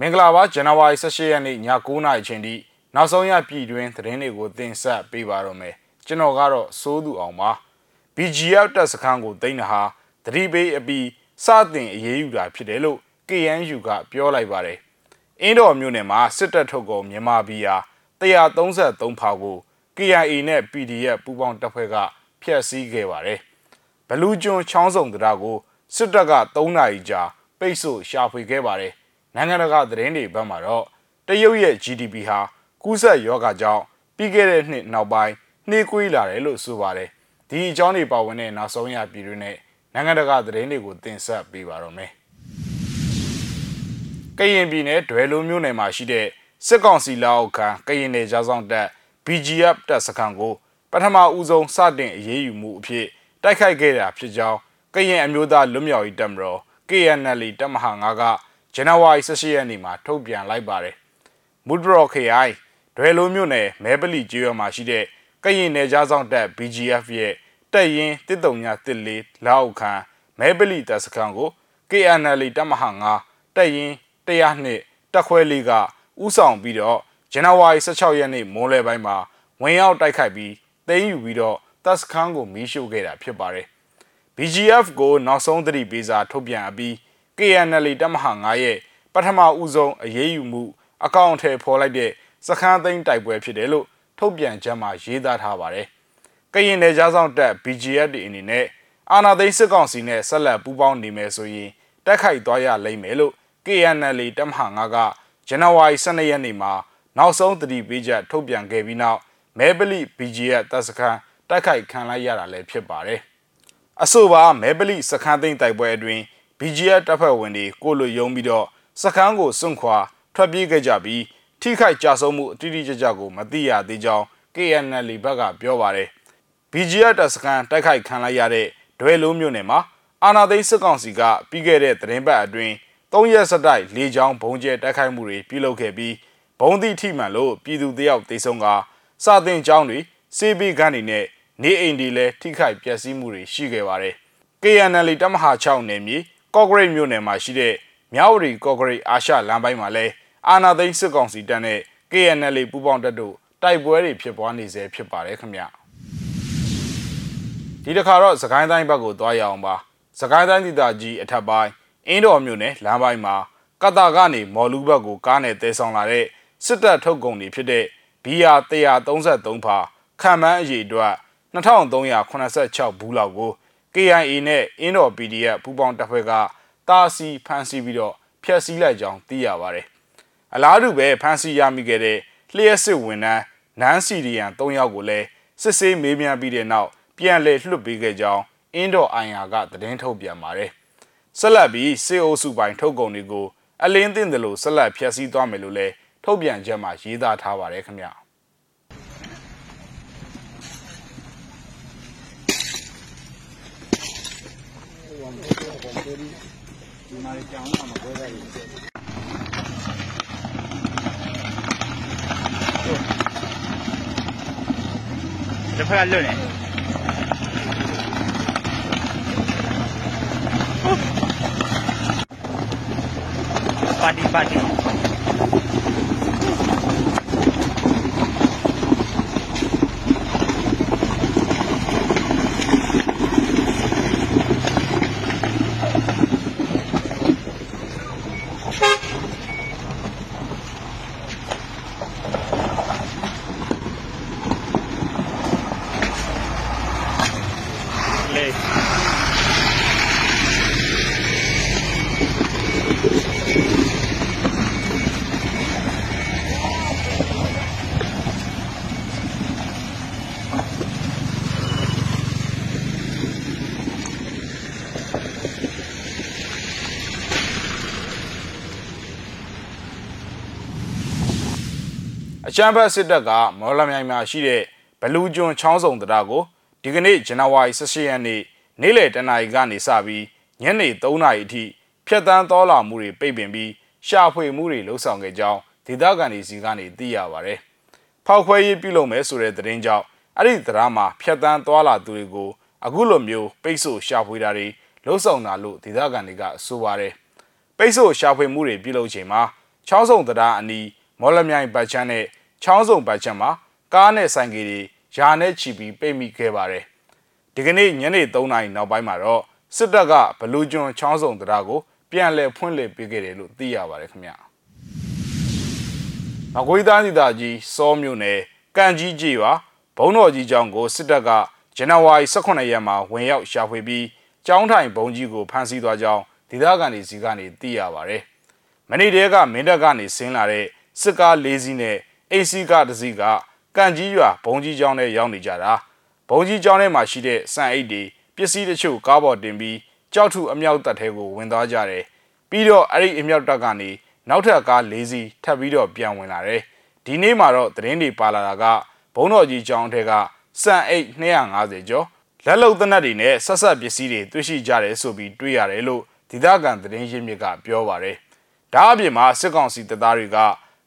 မင်္ဂလာပါဇန်နဝါရီ18ရက်နေ့ည9:00နာရီချိန်ထိနောက်ဆုံးရပြည်တွင်းသတင်းတွေကိုတင်ဆက်ပေးပါတော့မယ်ကျွန်တော်ကတော့စိုးသူအောင်ပါ BGF တပ်စခန်းကိုသိမ်းတာဟာသတိပေးအပြီးစတင်အရေးယူတာဖြစ်တယ်လို့ KNU ကပြောလိုက်ပါတယ်အင်းတော်မြို့နယ်မှာစစ်တပ်ထုတ်ကုန်မြန်မာပြည်ဟာ133ဖာကို KIA နဲ့ PDF ပူးပေါင်းတပ်ဖွဲ့ကဖျက်ဆီးခဲ့ပါတယ်ဘလူးကျွန်းချောင်းစုံတရားကိုစစ်တပ်က3နာရီကြာပိတ်ဆို့ရှာဖွေခဲ့ပါတယ် နိုင်ငံတကာသတင်းတွေဘက်မှာတော့တရုတ်ရဲ့ GDP ဟာကူးစက်ရောဂါကြောင့်ပြီးခဲ့တဲ့နှစ်နောက်ပိုင်းနှေးကွေးလာတယ်လို့ဆိုပါတယ်ဒီအကြောင်းတွေပါဝင်တဲ့နောက်ဆုံးရပြည်တွင်းနဲ့နိုင်ငံတကာသတင်းတွေကိုတင်ဆက်ပေးပါတော့မယ်ကရင်ပြည်နယ်ဒွယ်လိုမျိုးနယ်မှာရှိတဲ့စစ်ကောင်စီလက်အောက်ခံကရင်နယ်ကြားဆောင်တပ် BGF တပ်စခန်းကိုပထမဦးဆုံးစတင်အရေးယူမှုအဖြစ်တိုက်ခိုက်ခဲ့တာဖြစ်ကြောင်းကရင်အမျိုးသားလွတ်မြောက်ရေးတပ်မတော် KNL တပ်မဟာ9က ဇန်နဝါရီ18ရက်နေ့မှာထုတ်ပြန်လိုက်ပါတယ်။မူဒရော်ခရိုင်ဒွယ်လိုမြို့နယ်မဲပလီကျေးရွာမှာရှိတဲ့ကရင်နယ်ကြားဆောင်တပ် BGF ရဲ့တပ်ရင်း1334လောက်ခန်းမဲပလီတပ်စခန်းကို KNL တပ်မဟာ9တပ်ရင်း102တပ်ခွဲလေးကဥဆောင်ပြီးတော့ဇန်နဝါရီ16ရက်နေ့မိုးလယ်ပိုင်းမှာဝင်ရောက်တိုက်ခိုက်ပြီးသိမ်းယူပြီးတော့တပ်စခန်းကိုမီးရှို့ခဲ့တာဖြစ်ပါတယ်။ BGF ကိုနောက်ဆုံးသတိပေးစာထုတ်ပြန်အပြီး KNL တပ်မဟာ9ရဲ့ပထမဦးဆုံးအရေးယူမှုအကောင့်အထည်ဖော်လိုက်တဲ့စခန်းသိမ်းတိုက်ပွဲဖြစ်တယ်လို့ထုတ်ပြန်ချက်မှာရေးသားထားပါတယ်။ကရင်နယ်ကြားဆောင်တပ် BGF တွေအနေနဲ့အာနာသိန်းစစ်ကောင်စီနဲ့ဆက်လက်ပူးပေါင်းနေမယ်ဆိုရင်တိုက်ခိုက်သွားရလိမ့်မယ်လို့ KNL တပ်မဟာ9ကဇန်နဝါရီ12ရက်နေ့မှာနောက်ဆုံးသတိပေးချက်ထုတ်ပြန်ခဲ့ပြီးနောက်မဲပလိ BGF တပ်စခန်းတိုက်ခိုက်ခံလိုက်ရတာလည်းဖြစ်ပါတယ်။အဆိုပါမဲပလိစခန်းသိမ်းတိုက်ပွဲအတွင်း BGF တပ်ဖွဲ့ဝင်တွေကိုလိုယုံပြီးတော့စခန်းကိုစွန့်ခွာထွက်ပြေးခဲ့ကြပြီးထိခိုက်ကြဆုံးမှုအတိအကျကြကိုမသိရသေးကြောင်း KNL ဘက်ကပြောပါတယ်။ BGF တပ်စခန်းတိုက်ခိုက်ခံလိုက်ရတဲ့ဒွဲလုံးမြို့နယ်မှာအာနာသိန်းစစ်ကောင်စီကပြီးခဲ့တဲ့သတင်းပတ်အတွင်း၃ရက်စတိုက်လေကြောင်းဘုံကျဲတိုက်ခိုက်မှုတွေပြုလုပ်ခဲ့ပြီးဘုံသီးထိမှန်လို့ပြည်သူတယောက်သေဆုံးကစာတင်ကျောင်းတွေစေဘီခန်းတွေနဲ့နေအိမ်တွေလည်းထိခိုက်ပျက်စီးမှုတွေရှိခဲ့ပါတယ်။ KNL တမဟာ6နယ်မြေ ကော့ဂရိတ်မြို့နယ်မှာရှိတဲ့မြောက်ဝတီကော့ဂရိတ်အာရှလမ်းပိုင်းမှာလည်းအာနာသိန်းစစ်ကောင်စီတပ်နဲ့ KNL ပူးပေါင်းတပ်တို့တိုက်ပွဲတွေဖြစ်ပွားနေစေဖြစ်ပါတယ်ခင်ဗျဒီတစ်ခါတော့စကိုင်းတိုင်းဘက်ကိုသွားရအောင်ပါစကိုင်းတိုင်းဒေသကြီးအထက်ပိုင်းအင်းတော်မြို့နယ်လမ်းပိုင်းမှာကတာကနေမော်လူဘက်ကိုကားနဲ့တဲဆောင်လာတဲ့စစ်တပ်ထုတ်ကုန်တွေဖြစ်တဲ့ BR 133ဖာခံမှန်းအရေးအတွက်2386ဘူးလောက်ကို KIA နဲ့အင်းတော် PDF ပူးပေါင်းတပ်ဖွဲ့ကတာစီဖမ်းဆီးပြီးတော့ဖျက်ဆီးလိုက်ကြောင်းသိရပါတယ်။အလားတူပဲဖမ်းဆီးရမိခဲ့တဲ့လျှက်စစ်ဝန်ထမ်းနန်းစီရီယန်၃ယောက်ကိုလည်းစစ်ဆေးမေးမြန်းပြီးတဲ့နောက်ပြန်လည်လွှတ်ပေးခဲ့ကြောင်းအင်းတော်အိုင်ယာကသတင်းထုတ်ပြန်ပါတယ်။ဆက်လက်ပြီးစေအိုစုပိုင်ထုတ်ကုန်တွေကိုအလင်းသိမ့်တယ်လို့ဆက်လက်ဖျက်ဆီးသွားမယ်လို့လည်းထုတ်ပြန်ချက်မှာရေးသားထားပါတယ်ခင်ဗျာ။ ဒီမှာကြောင်းမှာပွဲရတယ်တစ်ဖက်ကလွတ်နေပါတီပါတီ အချမ်းဘတ်စစ်တပ်ကမော်လမြိုင်မှာရှိတဲ့ဘလူးကျွန်းချောင်းစုံတရားကို ဒီကနေ့ဇန်နဝါရီ18ရက်နေ့နေ့လယ်တနာရီကနေစပြီးညနေ3နာရီအထိဖျက်ဆီးတော်လာမှုတွေပိတ်ပင်ပြီးရှာဖွေမှုတွေလှုပ်ဆောင်ခဲ့ကြောင်းဒေသခံတွေစီကနေသိရပါဗျ။ဖောက်ခွဲရေးပြုလုပ်မယ်ဆိုတဲ့သတင်းကြောင့်အဲ့ဒီတရားမှာဖျက်ဆီးတော်လာသူတွေကိုအခုလိုမျိုးပိတ်ဆို့ရှာဖွေတာတွေလှုပ်ဆောင်တာလို့ဒေသခံတွေကဆိုပါတယ်။ပိတ်ဆို့ရှာဖွေမှုတွေပြုလုပ်ချိန်မှာချောင်းစုံတရားအနီးမော်လမြိုင်ပတ်ချမ်းနဲ့ချောင်းစုံပတ်ချမ်းမှာကားနဲ့ဆိုင်ကယ်တွေ ယာနဲ့ချီပြီးပိတ်မိခဲ့ပါတယ်ဒီကနေ့ညနေ3နာရီနောက်ပိုင်းမှာတော့စစ်တပ်ကဘလူးကျွန်းချောင်းစုံတရားကိုပြန်လည်ဖွင့်လှစ်ပေးခဲ့တယ်လို့သိရပါတယ်ခင်ဗျာမကွေးသားစီတာကြီးစောမြို့နယ်ကန့်ကြီးကြီးရွာဘုံတော်ကြီးကျောင်းကိုစစ်တပ်ကဇန်နဝါရီ18ရက်မှာဝင်ရောက်ရှာဖွေပြီးကျောင်းထိုင်ဘုံကြီးကိုဖမ်းဆီးသွားကြောင်းဒေသခံတွေစီကနေသိရပါတယ်။မနေ့တည်းကမင်းတပ်ကနေဆင်းလာတဲ့စစ်ကား၄စီးနဲ့အိစီကားတစ်စီးက ကန့်ကြီးရွာဘုံကြီးကျောင်းထဲရောက်နေကြတာဘုံကြီးကျောင်းထဲမှာရှိတဲ့စံအိတ်တွေပစ္စည်းတချို့ကားပေါ်တင်ပြီးကြောက်ထုအမြောက်တပ်ထဲကိုဝင်သွားကြတယ်။ပြီးတော့အဲ့ဒီအမြောက်တပ်ကနေနောက်ထပ်ကား၄စီးထပ်ပြီးတော့ပြန်ဝင်လာတယ်။ဒီနေ့မှာတော့သတင်းတွေပါလာတာကဘုံတော်ကြီးကျောင်းထဲကစံအိတ်250ကျော်လက်လုံသနက်တွေနဲ့ဆက်ဆက်ပစ္စည်းတွေတွေ့ရှိကြတယ်ဆိုပြီးတွေ့ရတယ်လို့ဒေသခံသတင်းရင်းမြစ်ကပြောပါတယ်။ဒါအပြင်မှာစစ်ကောင်စီတပ်သားတွေက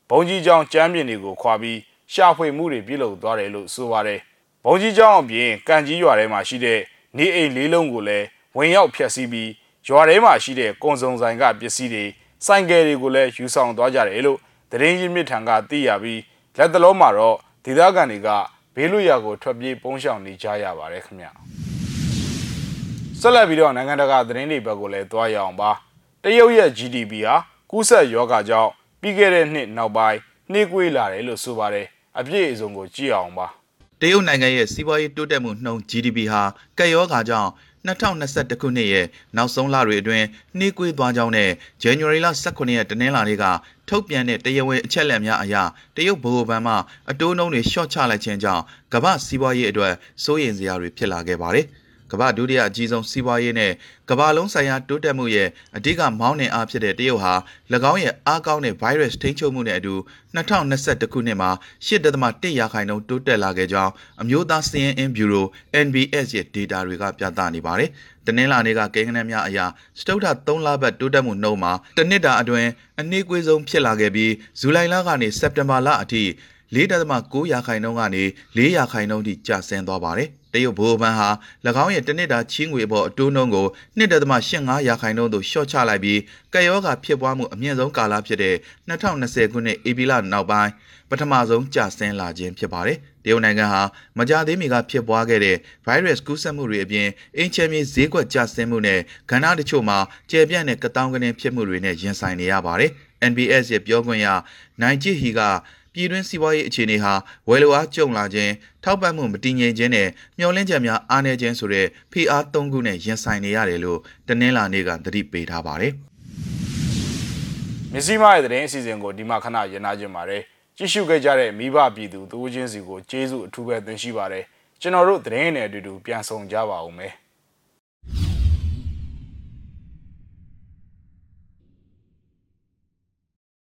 ဘုံကြီးကျောင်းကျမ်းပြင်တွေကိုခွာပြီး ရှာဖွေမှုတွေပြုလုပ်သွားတယ်လို့ဆိုပါတယ်။ဘုံကြီးကျောင်းအပြင်ကန်ကြီးရွာထဲမှာရှိတဲ့နေအိမ်လေးလုံးကိုလည်းဝင်ရောက်ဖျက်ဆီးပြီးရွာထဲမှာရှိတဲ့ကွန်စုံဆိုင်ကပစ္စည်းတွေဆိုင်ကယ်တွေကိုလည်းယူဆောင်သွားကြတယ်လို့သတင်းရင်းမြစ်ထံကသိရပြီးလက်တလုံးမှာတော့ဒေသခံတွေကဘေးလွတ်ရာကိုထွက်ပြေးပုန်းရှောင်နေကြရပါတယ်ခင်ဗျဆက်လက်ပြီးတော့နိုင်ငံတကာသတင်းတွေဘက်ကိုလည်းတွားရအောင်ပါတရုတ်ရဲ့ GDP ဟာကူးစက်ရောဂါကြောင့်ပြီးခဲ့တဲ့နှစ်နောက်ပိုင်းနှေးကွေးလာတယ်လို့ဆိုပါတယ် အပြည့်အစုံကိုကြည့်အောင်ပါတရုတ်နိုင်ငံရဲ့စီးပွားရေးတိုးတက်မှုနှုန်း GDP ဟာကပ်ရောဂါကြောင့်2021ခုနှစ်ရဲ့နောက်ဆုံးလတွေအတွင်းနှေးကွေးသွားကြောင်းနဲ့ January လ18ရက်တနင်္လာနေ့ကထုတ်ပြန်တဲ့တရားဝင်အချက်အလက်များအရတရုတ်ဗဟိုဘဏ်မှအတိုးနှုန်းတွေလျှော့ချလိုက်ခြင်းကြောင့်ကမ္ဘာစီးပွားရေးအတွက်စိုးရိမ်စရာတွေဖြစ်လာခဲ့ပါတယ်။ ကမ္ဘာဒုတိယအကြီးဆုံးစီးပွားရေးနဲ့ကမ္ဘာလုံးဆိုင်ရာတိုးတက်မှုရဲ့အဓိကမောင်းနှင်အားဖြစ်တဲ့တရုတ်ဟာ၎င်းရဲ့အားကောင်းတဲ့ virus ထိန်းချုပ်မှုနဲ့အတူ2021ခုနှစ်မှာ8.1ရာခိုင်နှုန်းတိုးတက်လာခဲ့ကြောင်းအမျိုးသားစီးရင်အင်းဗျူရို NBS ရဲ့ data တွေကပြသနေပါတယ်။တနင်္လာနေ့ကကိန်းဂဏန်းများအရစတုထ3လပတ်တိုးတက်မှုနှုန်းမှာတစ်နှစ်တာအတွင်းအနည်းကွေးဆုံးဖြစ်လာခဲ့ပြီးဇူလိုင်လကနေစက်တင်ဘာလအထိ4.9ရာခိုင်နှုန်းကနေ4ရာခိုင်နှုန်းထိကျဆင်းသွားပါတယ်။ တရုတ်ဗဟိုဘဏ်ဟာ၎င်းရဲ့တစ်နှစ်တာချီးငွေအပေါ်အတိုးနှုန်းကို2.85ရာခိုင်နှုန်းသို့လျှော့ချလိုက်ပြီးကပ်ရောဂါဖြစ်ပွားမှုအမြင့်ဆုံးကာလဖြစ်တဲ့2020ခုနှစ်ဧပြီလနောက်ပိုင်းပထမဆုံးကျဆင်းလာခြင်းဖြစ်ပါတယ်။တရုတ်နိုင်ငံဟာမကြသေးမီကဖြစ်ပွားခဲ့တဲ့ virus ကူးစက်မှုတွေအပြင်အင်ချယ်မြေဈေးကွက်ကျဆင်းမှုနဲ့ကဏ္ဍတချို့မှာကျယ်ပြန့်တဲ့ကတောင်းကနေဖြစ်မှုတွေနဲ့ရင်ဆိုင်နေရပါတယ်။ NBS ရဲ့ပြောခွင့်ရနိုင်ဂျီဟီက ပြည်တွင်းစီးပွားရေးအခြေအနေဟာဝယ်လိုအားကျုံလာခြင်းထောက်ပံ့မှုမတည်ငြိမ်ခြင်းနဲ့မျှော်လင့်ချက်များအားနည်းခြင်းဆိုတဲ့ဖိအားသုံးခုနဲ့ရင်ဆိုင်နေရတယ်လို့တနင်္လာနေ့ကသတိပေးထားပါတယ်မြစည်းမရဲ့သတင်းအစီအစဉ်ကိုဒီမှာခဏရနာခြင်းပါတယ်ကြည့်ရှုခဲ့ကြတဲ့မိဘပြည်သူသူချင်းစီကိုကျေးဇူးအထူးပဲတင်ရှိပါတယ်ကျွန်တော်တို့သတင်းနဲ့အတူတူပြန်ဆောင်ကြပါဦးမယ်